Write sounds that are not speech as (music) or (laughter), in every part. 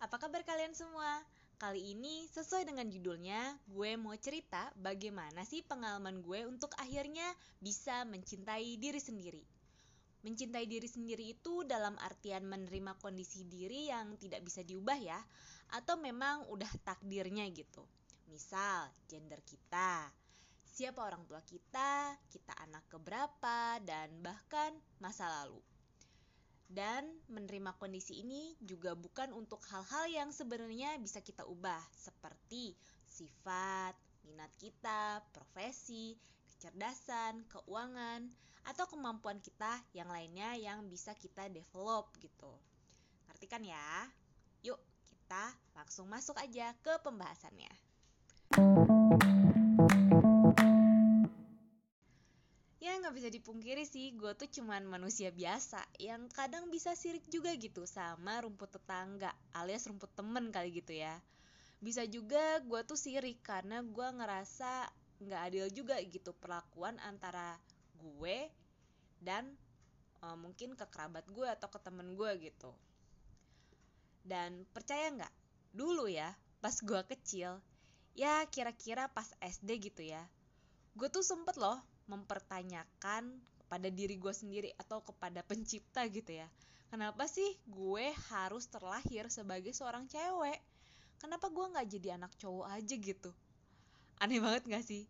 apa kabar kalian semua? Kali ini sesuai dengan judulnya, gue mau cerita bagaimana sih pengalaman gue untuk akhirnya bisa mencintai diri sendiri. Mencintai diri sendiri itu dalam artian menerima kondisi diri yang tidak bisa diubah ya, atau memang udah takdirnya gitu. Misal, gender kita, siapa orang tua kita, kita anak keberapa, dan bahkan masa lalu. Dan menerima kondisi ini juga bukan untuk hal-hal yang sebenarnya bisa kita ubah, seperti sifat, minat kita, profesi, kecerdasan, keuangan, atau kemampuan kita yang lainnya yang bisa kita develop gitu. Ngerti kan ya? Yuk, kita langsung masuk aja ke pembahasannya. Nggak bisa dipungkiri sih gue tuh cuman manusia biasa yang kadang bisa sirik juga gitu sama rumput tetangga alias rumput temen kali gitu ya. Bisa juga gue tuh sirik karena gue ngerasa nggak adil juga gitu perlakuan antara gue dan uh, mungkin ke kerabat gue atau ke temen gue gitu. Dan percaya nggak? Dulu ya pas gue kecil ya kira-kira pas SD gitu ya gue tuh sempet loh mempertanyakan pada diri gue sendiri atau kepada pencipta gitu ya. Kenapa sih gue harus terlahir sebagai seorang cewek? Kenapa gue nggak jadi anak cowok aja gitu? Aneh banget gak sih?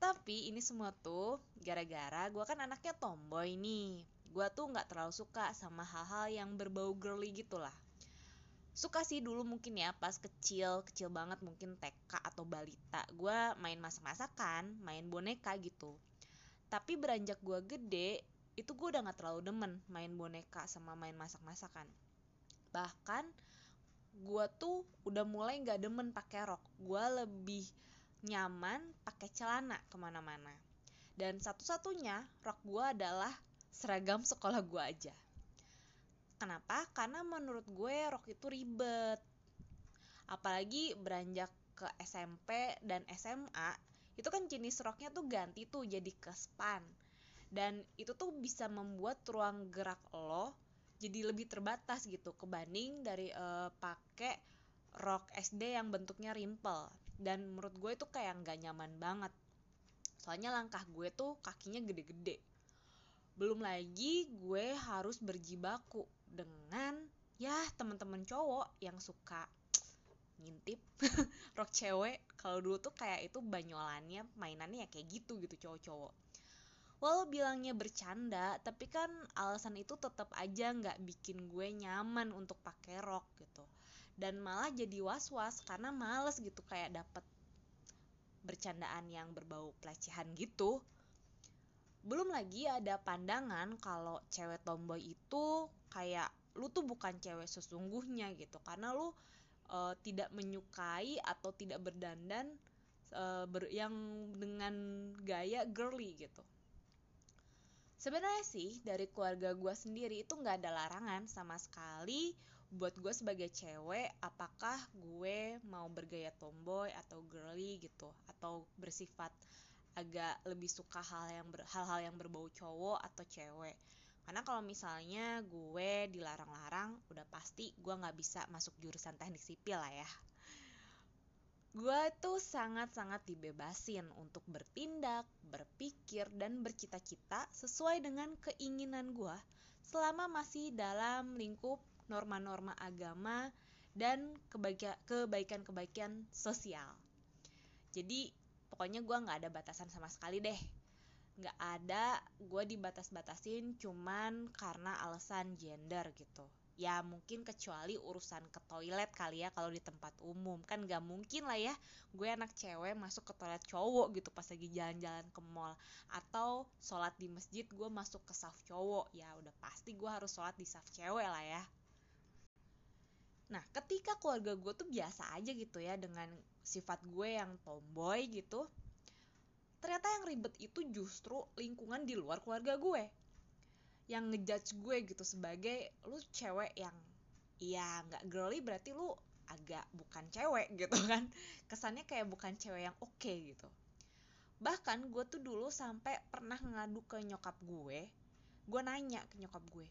Tapi ini semua tuh gara-gara gue kan anaknya tomboy nih. Gue tuh nggak terlalu suka sama hal-hal yang berbau girly gitu lah suka sih dulu mungkin ya pas kecil kecil banget mungkin TK atau balita. Gue main masak-masakan main boneka gitu tapi beranjak gue gede itu gue udah gak terlalu demen main boneka sama main masak-masakan bahkan gue tuh udah mulai gak demen pakai rok gue lebih nyaman pakai celana ke mana-mana dan satu-satunya rok gue adalah seragam sekolah gue aja Kenapa? Karena menurut gue rok itu ribet. Apalagi beranjak ke SMP dan SMA, itu kan jenis roknya tuh ganti tuh jadi ke span. Dan itu tuh bisa membuat ruang gerak lo jadi lebih terbatas gitu kebanding dari uh, pakai rok SD yang bentuknya rimple dan menurut gue itu kayak nggak nyaman banget. Soalnya langkah gue tuh kakinya gede-gede. Belum lagi gue harus berjibaku dengan ya teman-teman cowok yang suka ngintip. (laughs) Rok cewek kalau dulu tuh kayak itu banyolannya mainannya ya kayak gitu gitu cowok-cowok. Walau bilangnya bercanda tapi kan alasan itu tetap aja nggak bikin gue nyaman untuk pakai rok gitu. Dan malah jadi was-was karena males gitu kayak dapet bercandaan yang berbau pelecehan gitu. Belum lagi ada pandangan kalau cewek tomboy itu kayak lu tuh bukan cewek sesungguhnya gitu. Karena lu uh, tidak menyukai atau tidak berdandan uh, ber yang dengan gaya girly gitu. Sebenarnya sih dari keluarga gue sendiri itu nggak ada larangan sama sekali buat gue sebagai cewek apakah gue mau bergaya tomboy atau girly gitu atau bersifat agak lebih suka hal yang hal-hal yang berbau cowok atau cewek karena kalau misalnya gue dilarang-larang udah pasti gue nggak bisa masuk jurusan teknik sipil lah ya gue tuh sangat-sangat dibebasin untuk bertindak, berpikir, dan bercita-cita sesuai dengan keinginan gue selama masih dalam lingkup norma-norma agama dan kebaikan-kebaikan sosial. Jadi pokoknya gue nggak ada batasan sama sekali deh nggak ada gue dibatas-batasin cuman karena alasan gender gitu. Ya mungkin kecuali urusan ke toilet kali ya kalau di tempat umum. Kan gak mungkin lah ya gue anak cewek masuk ke toilet cowok gitu pas lagi jalan-jalan ke mall. Atau sholat di masjid gue masuk ke saf cowok. Ya udah pasti gue harus sholat di saf cewek lah ya. Nah, ketika keluarga gue tuh biasa aja gitu ya dengan sifat gue yang tomboy gitu, ternyata yang ribet itu justru lingkungan di luar keluarga gue. Yang ngejudge gue gitu sebagai lu cewek yang ya nggak girly berarti lu agak bukan cewek (laughs) gitu kan. Kesannya kayak bukan cewek yang oke okay, gitu. Bahkan gue tuh dulu sampai pernah ngadu ke nyokap gue. Gue nanya ke nyokap gue,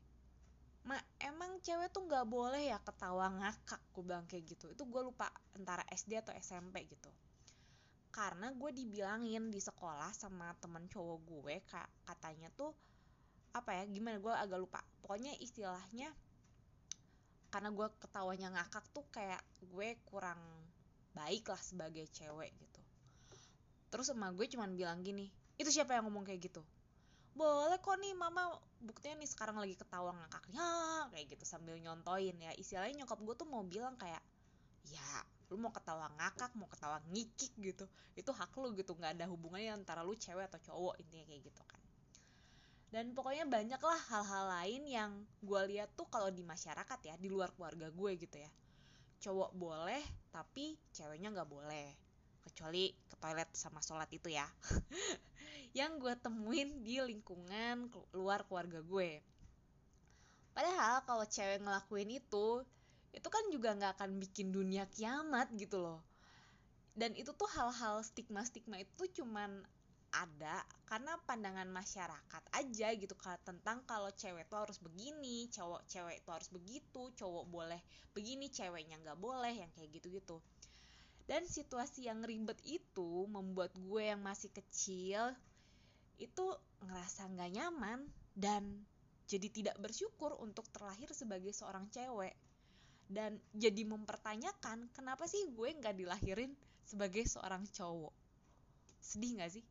Ma, emang cewek tuh nggak boleh ya ketawa ngakak gue bilang kayak gitu itu gue lupa antara SD atau SMP gitu karena gue dibilangin di sekolah sama temen cowok gue katanya tuh apa ya gimana gue agak lupa. Pokoknya istilahnya karena gue ketawanya ngakak tuh kayak gue kurang baik lah sebagai cewek gitu. Terus sama gue cuman bilang gini itu siapa yang ngomong kayak gitu? Boleh kok nih mama. Buktinya nih sekarang lagi ketawa ngakaknya kayak gitu sambil nyontoin ya. Istilahnya nyokap gue tuh mau bilang kayak ya lu mau ketawa ngakak mau ketawa ngikik gitu itu hak lu gitu. Nggak ada hubungannya antara lu cewek atau cowok intinya kayak gitu kan. Dan pokoknya banyak lah hal-hal lain yang gue lihat tuh kalau di masyarakat ya di luar keluarga gue gitu ya. Cowok boleh tapi ceweknya nggak boleh. Kecuali ke toilet sama sholat itu ya. (laughs) Yang gue temuin di lingkungan luar keluarga gue. Padahal kalau cewek ngelakuin itu itu kan juga nggak akan bikin dunia kiamat gitu loh. Dan itu tuh hal-hal stigma-stigma itu cuman ada karena pandangan masyarakat aja gitu tentang kalau cewek tuh harus begini cowok cewek itu harus begitu cowok boleh begini ceweknya nggak boleh yang kayak gitu gitu dan situasi yang ribet itu membuat gue yang masih kecil itu ngerasa nggak nyaman dan jadi tidak bersyukur untuk terlahir sebagai seorang cewek dan jadi mempertanyakan kenapa sih gue nggak dilahirin sebagai seorang cowok? Sedih nggak sih?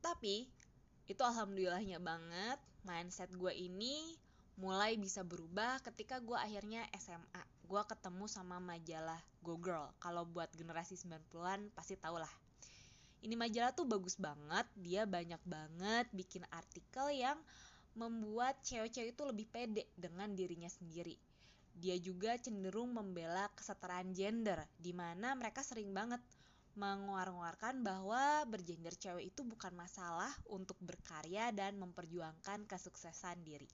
Tapi itu alhamdulillahnya banget mindset gue ini mulai bisa berubah ketika gue akhirnya SMA gue ketemu sama majalah Go Girl. Kalau buat generasi 90-an pasti tau lah. Ini majalah tuh bagus banget dia banyak banget bikin artikel yang membuat cewek-cewek itu lebih pede dengan dirinya sendiri dia juga cenderung membela kesetaraan gender di mana mereka sering banget menguar-nguarkan bahwa bergender cewek itu bukan masalah untuk berkarya dan memperjuangkan kesuksesan diri.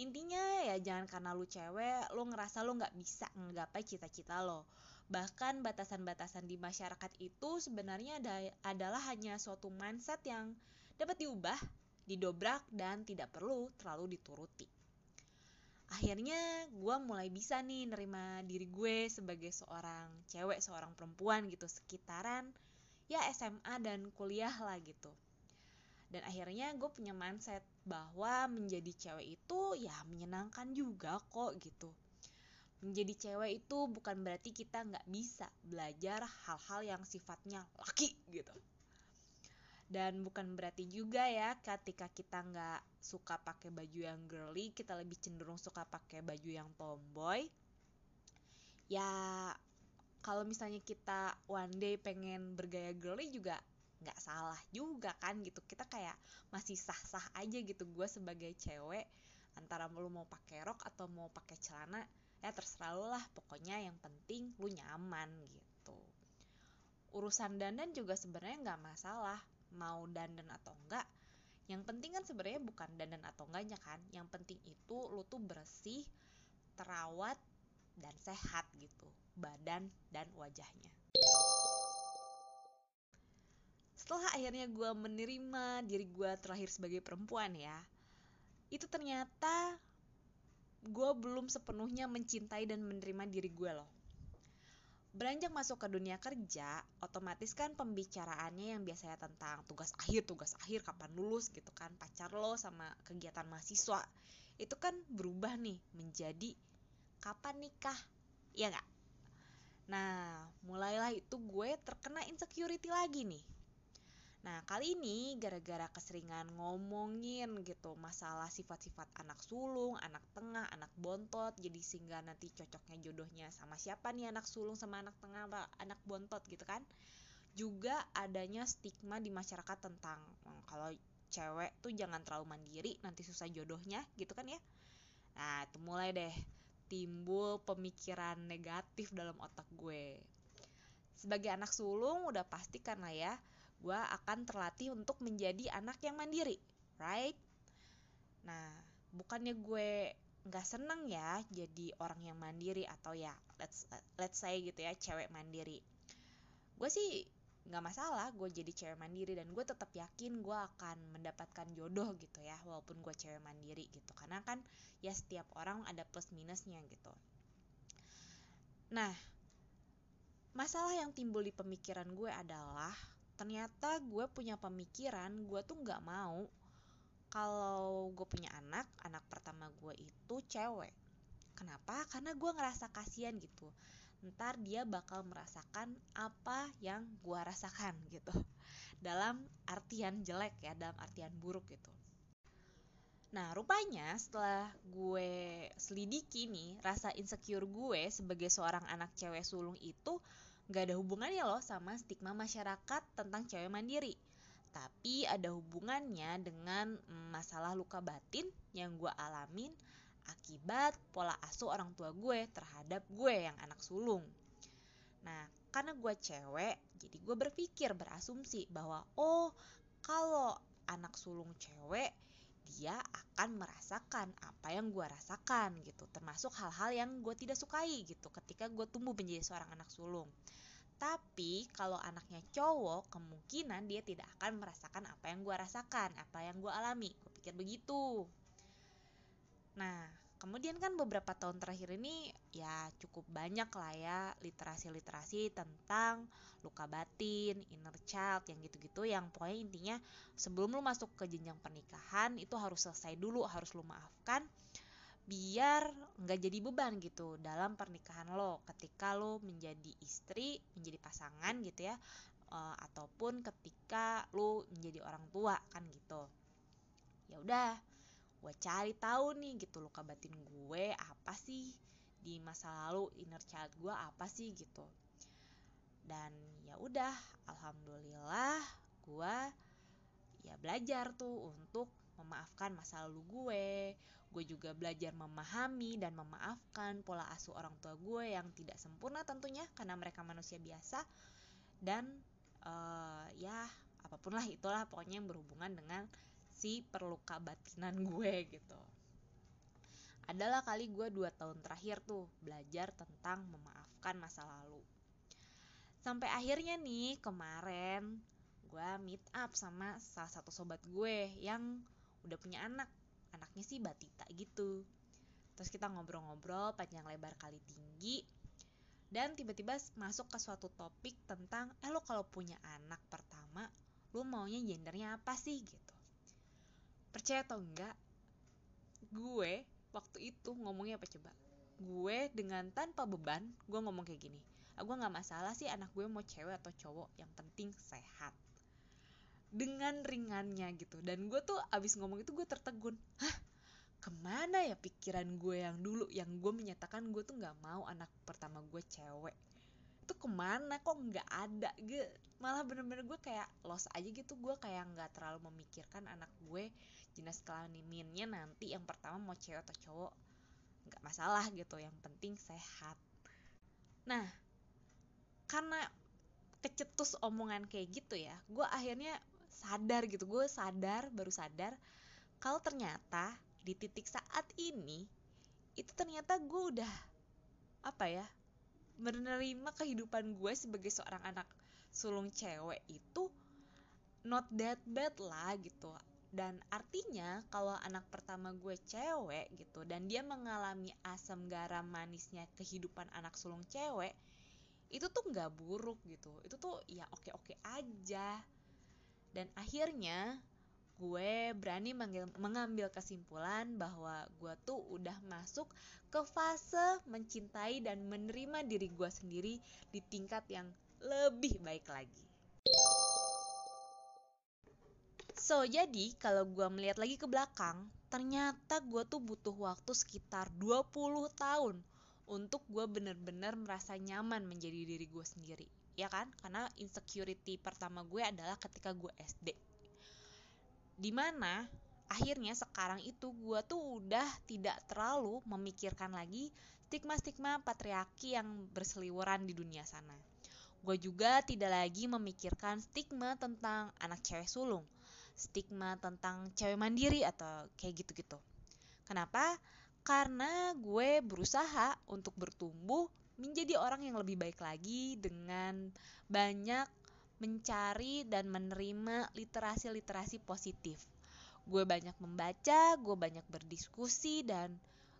Intinya ya jangan karena lu cewek, lu ngerasa lu nggak bisa menggapai cita-cita lo bahkan batasan-batasan di masyarakat itu sebenarnya ada, adalah hanya suatu mindset yang dapat diubah, didobrak, dan tidak perlu terlalu dituruti. Akhirnya gue mulai bisa nih nerima diri gue sebagai seorang cewek, seorang perempuan gitu sekitaran ya SMA dan kuliah lah gitu. Dan akhirnya gue punya mindset bahwa menjadi cewek itu ya menyenangkan juga kok gitu menjadi cewek itu bukan berarti kita nggak bisa belajar hal-hal yang sifatnya laki gitu dan bukan berarti juga ya ketika kita nggak suka pakai baju yang girly kita lebih cenderung suka pakai baju yang tomboy. Ya kalau misalnya kita one day pengen bergaya girly juga nggak salah juga kan gitu. Kita kayak masih sah-sah aja gitu. Gue sebagai cewek antara lu mau pakai rok atau mau pakai celana ya terserah lu lah. Pokoknya yang penting lu nyaman gitu. Urusan dandan juga sebenarnya nggak masalah mau dandan atau enggak yang penting kan sebenarnya bukan dandan atau enggaknya kan yang penting itu lu tuh bersih terawat dan sehat gitu badan dan wajahnya setelah akhirnya gue menerima diri gue terakhir sebagai perempuan ya itu ternyata gue belum sepenuhnya mencintai dan menerima diri gue loh. Beranjak masuk ke dunia kerja, otomatis kan pembicaraannya yang biasanya tentang tugas akhir, tugas akhir, kapan lulus gitu kan, pacar lo sama kegiatan mahasiswa. Itu kan berubah nih menjadi kapan nikah, ya gak? Nah, mulailah itu gue terkena insecurity lagi nih Nah, kali ini gara-gara keseringan ngomongin gitu masalah sifat-sifat anak sulung, anak tengah, anak bontot, jadi sehingga nanti cocoknya jodohnya sama siapa nih anak sulung sama anak tengah, anak bontot gitu kan. Juga adanya stigma di masyarakat tentang kalau cewek tuh jangan terlalu mandiri, nanti susah jodohnya gitu kan ya. Nah, itu mulai deh timbul pemikiran negatif dalam otak gue. Sebagai anak sulung udah pasti kan lah ya, gue akan terlatih untuk menjadi anak yang mandiri, right? Nah, bukannya gue nggak seneng ya jadi orang yang mandiri atau ya let's let's say gitu ya cewek mandiri. Gue sih nggak masalah gue jadi cewek mandiri dan gue tetap yakin gue akan mendapatkan jodoh gitu ya walaupun gue cewek mandiri gitu karena kan ya setiap orang ada plus minusnya gitu nah masalah yang timbul di pemikiran gue adalah ternyata gue punya pemikiran gue tuh nggak mau kalau gue punya anak anak pertama gue itu cewek. Kenapa? Karena gue ngerasa kasihan gitu. Ntar dia bakal merasakan apa yang gue rasakan gitu. Dalam artian jelek ya dalam artian buruk gitu. Nah rupanya setelah gue selidiki nih rasa insecure gue sebagai seorang anak cewek sulung itu gak ada hubungannya loh sama stigma masyarakat tentang cewek mandiri. Tapi ada hubungannya dengan masalah luka batin yang gue alamin akibat pola asuh orang tua gue terhadap gue yang anak sulung. Nah, karena gue cewek, jadi gue berpikir berasumsi bahwa oh kalau anak sulung cewek dia akan merasakan apa yang gue rasakan gitu. Termasuk hal-hal yang gue tidak sukai gitu ketika gue tumbuh menjadi seorang anak sulung tapi kalau anaknya cowok kemungkinan dia tidak akan merasakan apa yang gue rasakan apa yang gue alami. Gue pikir begitu. Nah, kemudian kan beberapa tahun terakhir ini ya cukup banyak lah ya literasi-literasi tentang luka batin, inner child, yang gitu-gitu yang pokoknya intinya sebelum lu masuk ke jenjang pernikahan itu harus selesai dulu, harus lu maafkan biar nggak jadi beban gitu dalam pernikahan lo ketika lo menjadi istri, menjadi pasangan gitu ya, uh, ataupun ketika lo menjadi orang tua kan gitu. Ya udah, gue cari tahu nih gitu luka batin gue apa sih di masa lalu inner child gue apa sih gitu dan ya udah alhamdulillah gue ya belajar tuh untuk memaafkan masa lalu gue gue juga belajar memahami dan memaafkan pola asuh orang tua gue yang tidak sempurna tentunya karena mereka manusia biasa. Dan uh, ya apa pun lah itulah pokoknya yang berhubungan dengan si perluka batinan gue gitu. Adalah kali gue dua tahun terakhir tuh belajar tentang memaafkan masa lalu. Sampai akhirnya nih kemarin gue meet up sama salah satu sobat gue yang udah punya anak anaknya sih batita gitu. Terus kita ngobrol-ngobrol panjang lebar kali tinggi. Dan tiba-tiba masuk ke suatu topik tentang eh lo kalau punya anak pertama lo maunya gendernya apa sih? gitu. Percaya atau enggak gue waktu itu ngomongnya apa coba? Gue dengan tanpa beban gue ngomong kayak gini ah, gue nggak masalah sih anak gue mau cewek atau cowok yang penting sehat dengan ringannya gitu. Dan gue tuh abis ngomong itu gue tertegun. Hah? Ke mana ya pikiran gue yang dulu? Yang gue menyatakan gue tuh nggak mau anak pertama gue cewek. Itu ke mana? Kok nggak ada? Gue malah bener-bener gue kayak los aja gitu. Gue kayak nggak terlalu memikirkan anak gue jenis kelaminnya nanti yang pertama mau cewek atau cowok. Nggak masalah gitu yang penting sehat. Nah karena kecetus omongan kayak gitu ya gue akhirnya sadar gitu gue sadar baru sadar kalau ternyata di titik saat ini itu ternyata gue udah apa ya menerima kehidupan gue sebagai seorang anak sulung cewek itu not that bad lah gitu. Dan artinya kalau anak pertama gue cewek gitu dan dia mengalami asam garam manisnya kehidupan anak sulung cewek itu tuh nggak buruk gitu. Itu tuh ya oke oke aja dan akhirnya gue berani mengambil kesimpulan bahwa gue tuh udah masuk ke fase mencintai dan menerima diri gue sendiri di tingkat yang lebih baik lagi. So, jadi kalau gue melihat lagi ke belakang, ternyata gue tuh butuh waktu sekitar 20 tahun untuk gue bener-bener merasa nyaman menjadi diri gue sendiri. Ya kan? Karena insecurity pertama gue adalah ketika gue SD. Di mana akhirnya sekarang itu gue tuh udah tidak terlalu memikirkan lagi stigma-stigma patriarki yang berseliweran di dunia sana. Gue juga tidak lagi memikirkan stigma tentang anak cewek sulung stigma tentang cewek mandiri atau kayak gitu-gitu. Kenapa? Karena gue berusaha untuk bertumbuh menjadi orang yang lebih baik lagi dengan banyak mencari dan menerima literasi-literasi positif. Gue banyak membaca, gue banyak berdiskusi, dan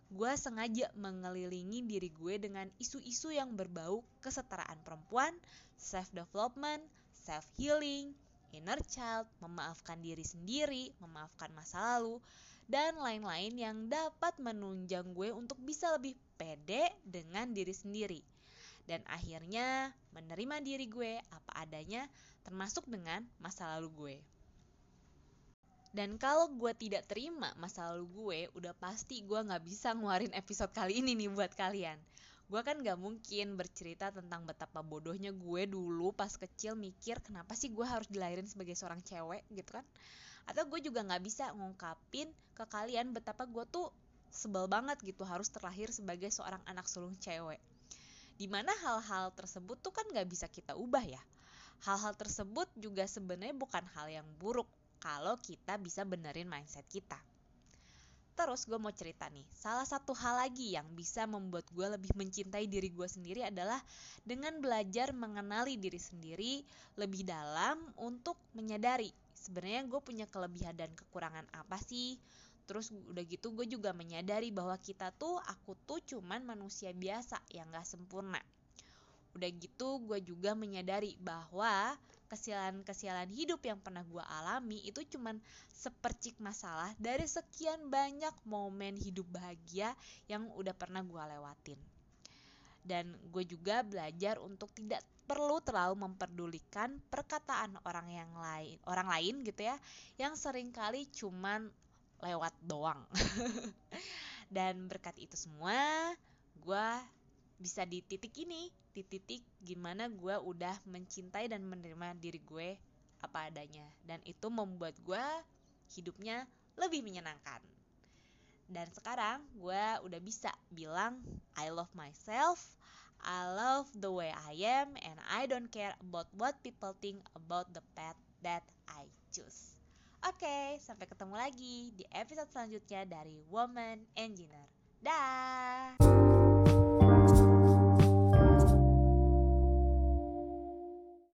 gue sengaja mengelilingi diri gue dengan isu-isu yang berbau kesetaraan perempuan, self-development, self-healing, inner child, memaafkan diri sendiri, memaafkan masa lalu, dan lain-lain yang dapat menunjang gue untuk bisa lebih pede dengan diri sendiri. Dan akhirnya menerima diri gue apa adanya termasuk dengan masa lalu gue. Dan kalau gue tidak terima masa lalu gue, udah pasti gue gak bisa ngeluarin episode kali ini nih buat kalian. Gue kan gak mungkin bercerita tentang betapa bodohnya gue dulu pas kecil mikir kenapa sih gue harus dilahirin sebagai seorang cewek gitu kan atau gue juga nggak bisa ngungkapin ke kalian betapa gue tuh sebel banget gitu harus terlahir sebagai seorang anak sulung cewek. Di mana hal-hal tersebut tuh kan nggak bisa kita ubah ya. Hal-hal tersebut juga sebenarnya bukan hal yang buruk kalau kita bisa benerin mindset kita. Terus gue mau cerita nih, salah satu hal lagi yang bisa membuat gue lebih mencintai diri gue sendiri adalah dengan belajar mengenali diri sendiri lebih dalam untuk menyadari sebenarnya gue punya kelebihan dan kekurangan apa sih? Terus udah gitu gue juga menyadari bahwa kita tuh aku tuh cuman manusia biasa yang gak sempurna. Udah gitu gue juga menyadari bahwa kesialan-kesialan hidup yang pernah gue alami itu cuman sepercik masalah dari sekian banyak momen hidup bahagia yang udah pernah gue lewatin. Dan gue juga belajar untuk tidak perlu terlalu memperdulikan perkataan orang yang lain orang lain gitu ya yang sering kali cuman lewat doang. (laughs) Dan berkat itu semua gue bisa di titik ini di titik gimana gue udah mencintai dan menerima diri gue apa adanya. Dan itu membuat gue hidupnya lebih menyenangkan. Dan sekarang gue udah bisa bilang I love myself I love the way I am and I don't care about what people think about the path that I choose. Oke, okay, sampai ketemu lagi di episode selanjutnya dari Woman Engineer. Dah.